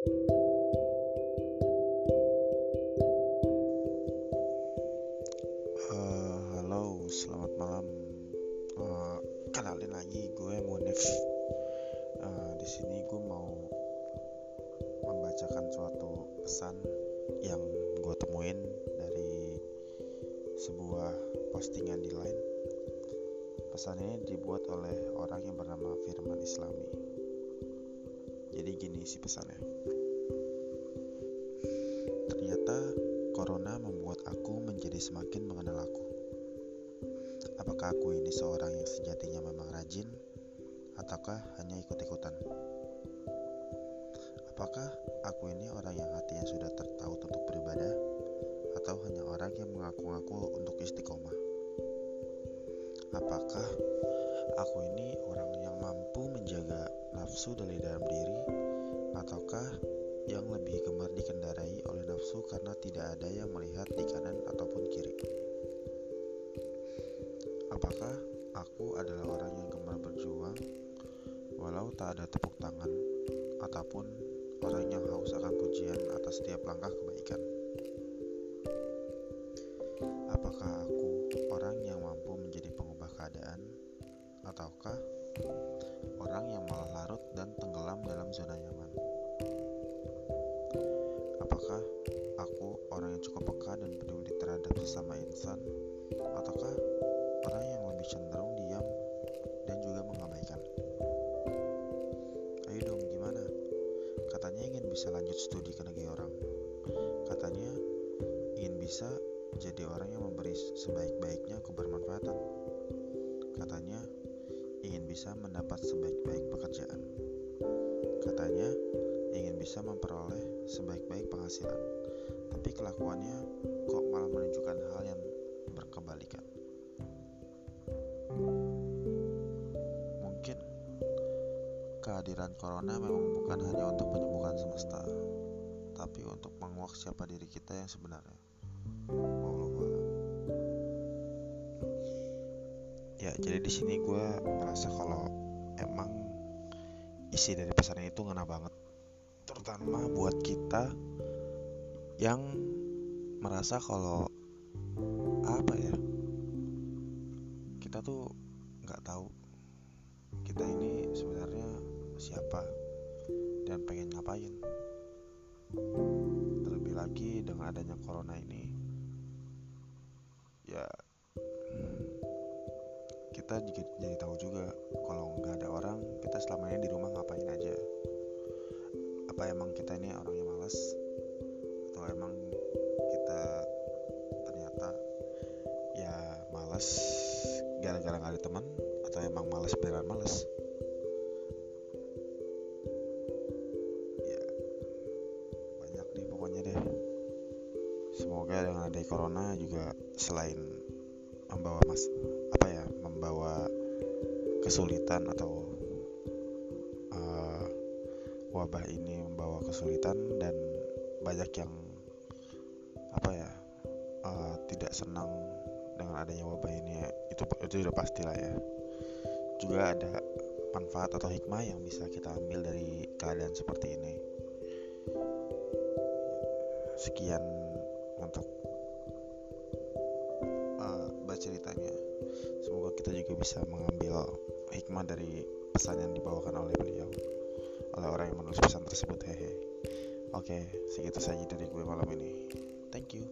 Eh, halo, selamat malam. Eh, kenalin lagi, gue Munif. Eh, di sini gue mau membacakan suatu pesan yang gue temuin dari sebuah postingan di Line. Pesan ini dibuat oleh orang yang bernama Firman Islami. Jadi gini sih pesannya. Semakin mengenal aku. Apakah aku ini seorang yang sejatinya memang rajin, ataukah hanya ikut-ikutan? Apakah aku ini orang yang hatinya sudah tertaut untuk beribadah, atau hanya orang yang mengaku-ngaku untuk istiqomah? Apakah aku ini orang yang mampu menjaga nafsu dari dalam diri, ataukah yang lebih gemar dikendarai oleh nafsu karena tidak ada yang melihat tak ada tepuk tangan ataupun orang yang haus akan pujian atas setiap langkah kebaikan? Apakah aku orang yang mampu menjadi pengubah keadaan ataukah orang yang malah larut dan tenggelam dalam zona nyaman? Apakah aku orang yang cukup peka dan peduli terhadap sesama insan, bisa lanjut studi ke negeri orang. Katanya ingin bisa jadi orang yang memberi sebaik-baiknya kebermanfaatan. Katanya ingin bisa mendapat sebaik-baik pekerjaan. Katanya ingin bisa memperoleh sebaik-baik penghasilan, tapi kelakuannya kehadiran corona memang bukan hanya untuk menyembuhkan semesta, tapi untuk menguak siapa diri kita yang sebenarnya. Ya, jadi di sini gue merasa kalau emang isi dari pesan itu ngena banget terutama buat kita yang merasa kalau apa ya kita tuh nggak tahu siapa dan pengen ngapain. Terlebih lagi dengan adanya corona ini ya kita juga jadi tahu juga kalau nggak ada orang kita selama ini di rumah ngapain aja. Apa emang kita ini orangnya malas atau emang kita ternyata ya malas gara-gara nggak ada teman? Atau emang malas beneran malas dengan adanya corona juga selain membawa mas apa ya membawa kesulitan atau uh, wabah ini membawa kesulitan dan banyak yang apa ya uh, tidak senang dengan adanya wabah ini ya. itu itu udah pastilah ya juga ada manfaat atau hikmah yang bisa kita ambil dari keadaan seperti ini sekian bisa mengambil hikmah dari pesan yang dibawakan oleh beliau oleh orang yang menulis pesan tersebut hehe. Oke segitu saja dari gue malam ini. Thank you.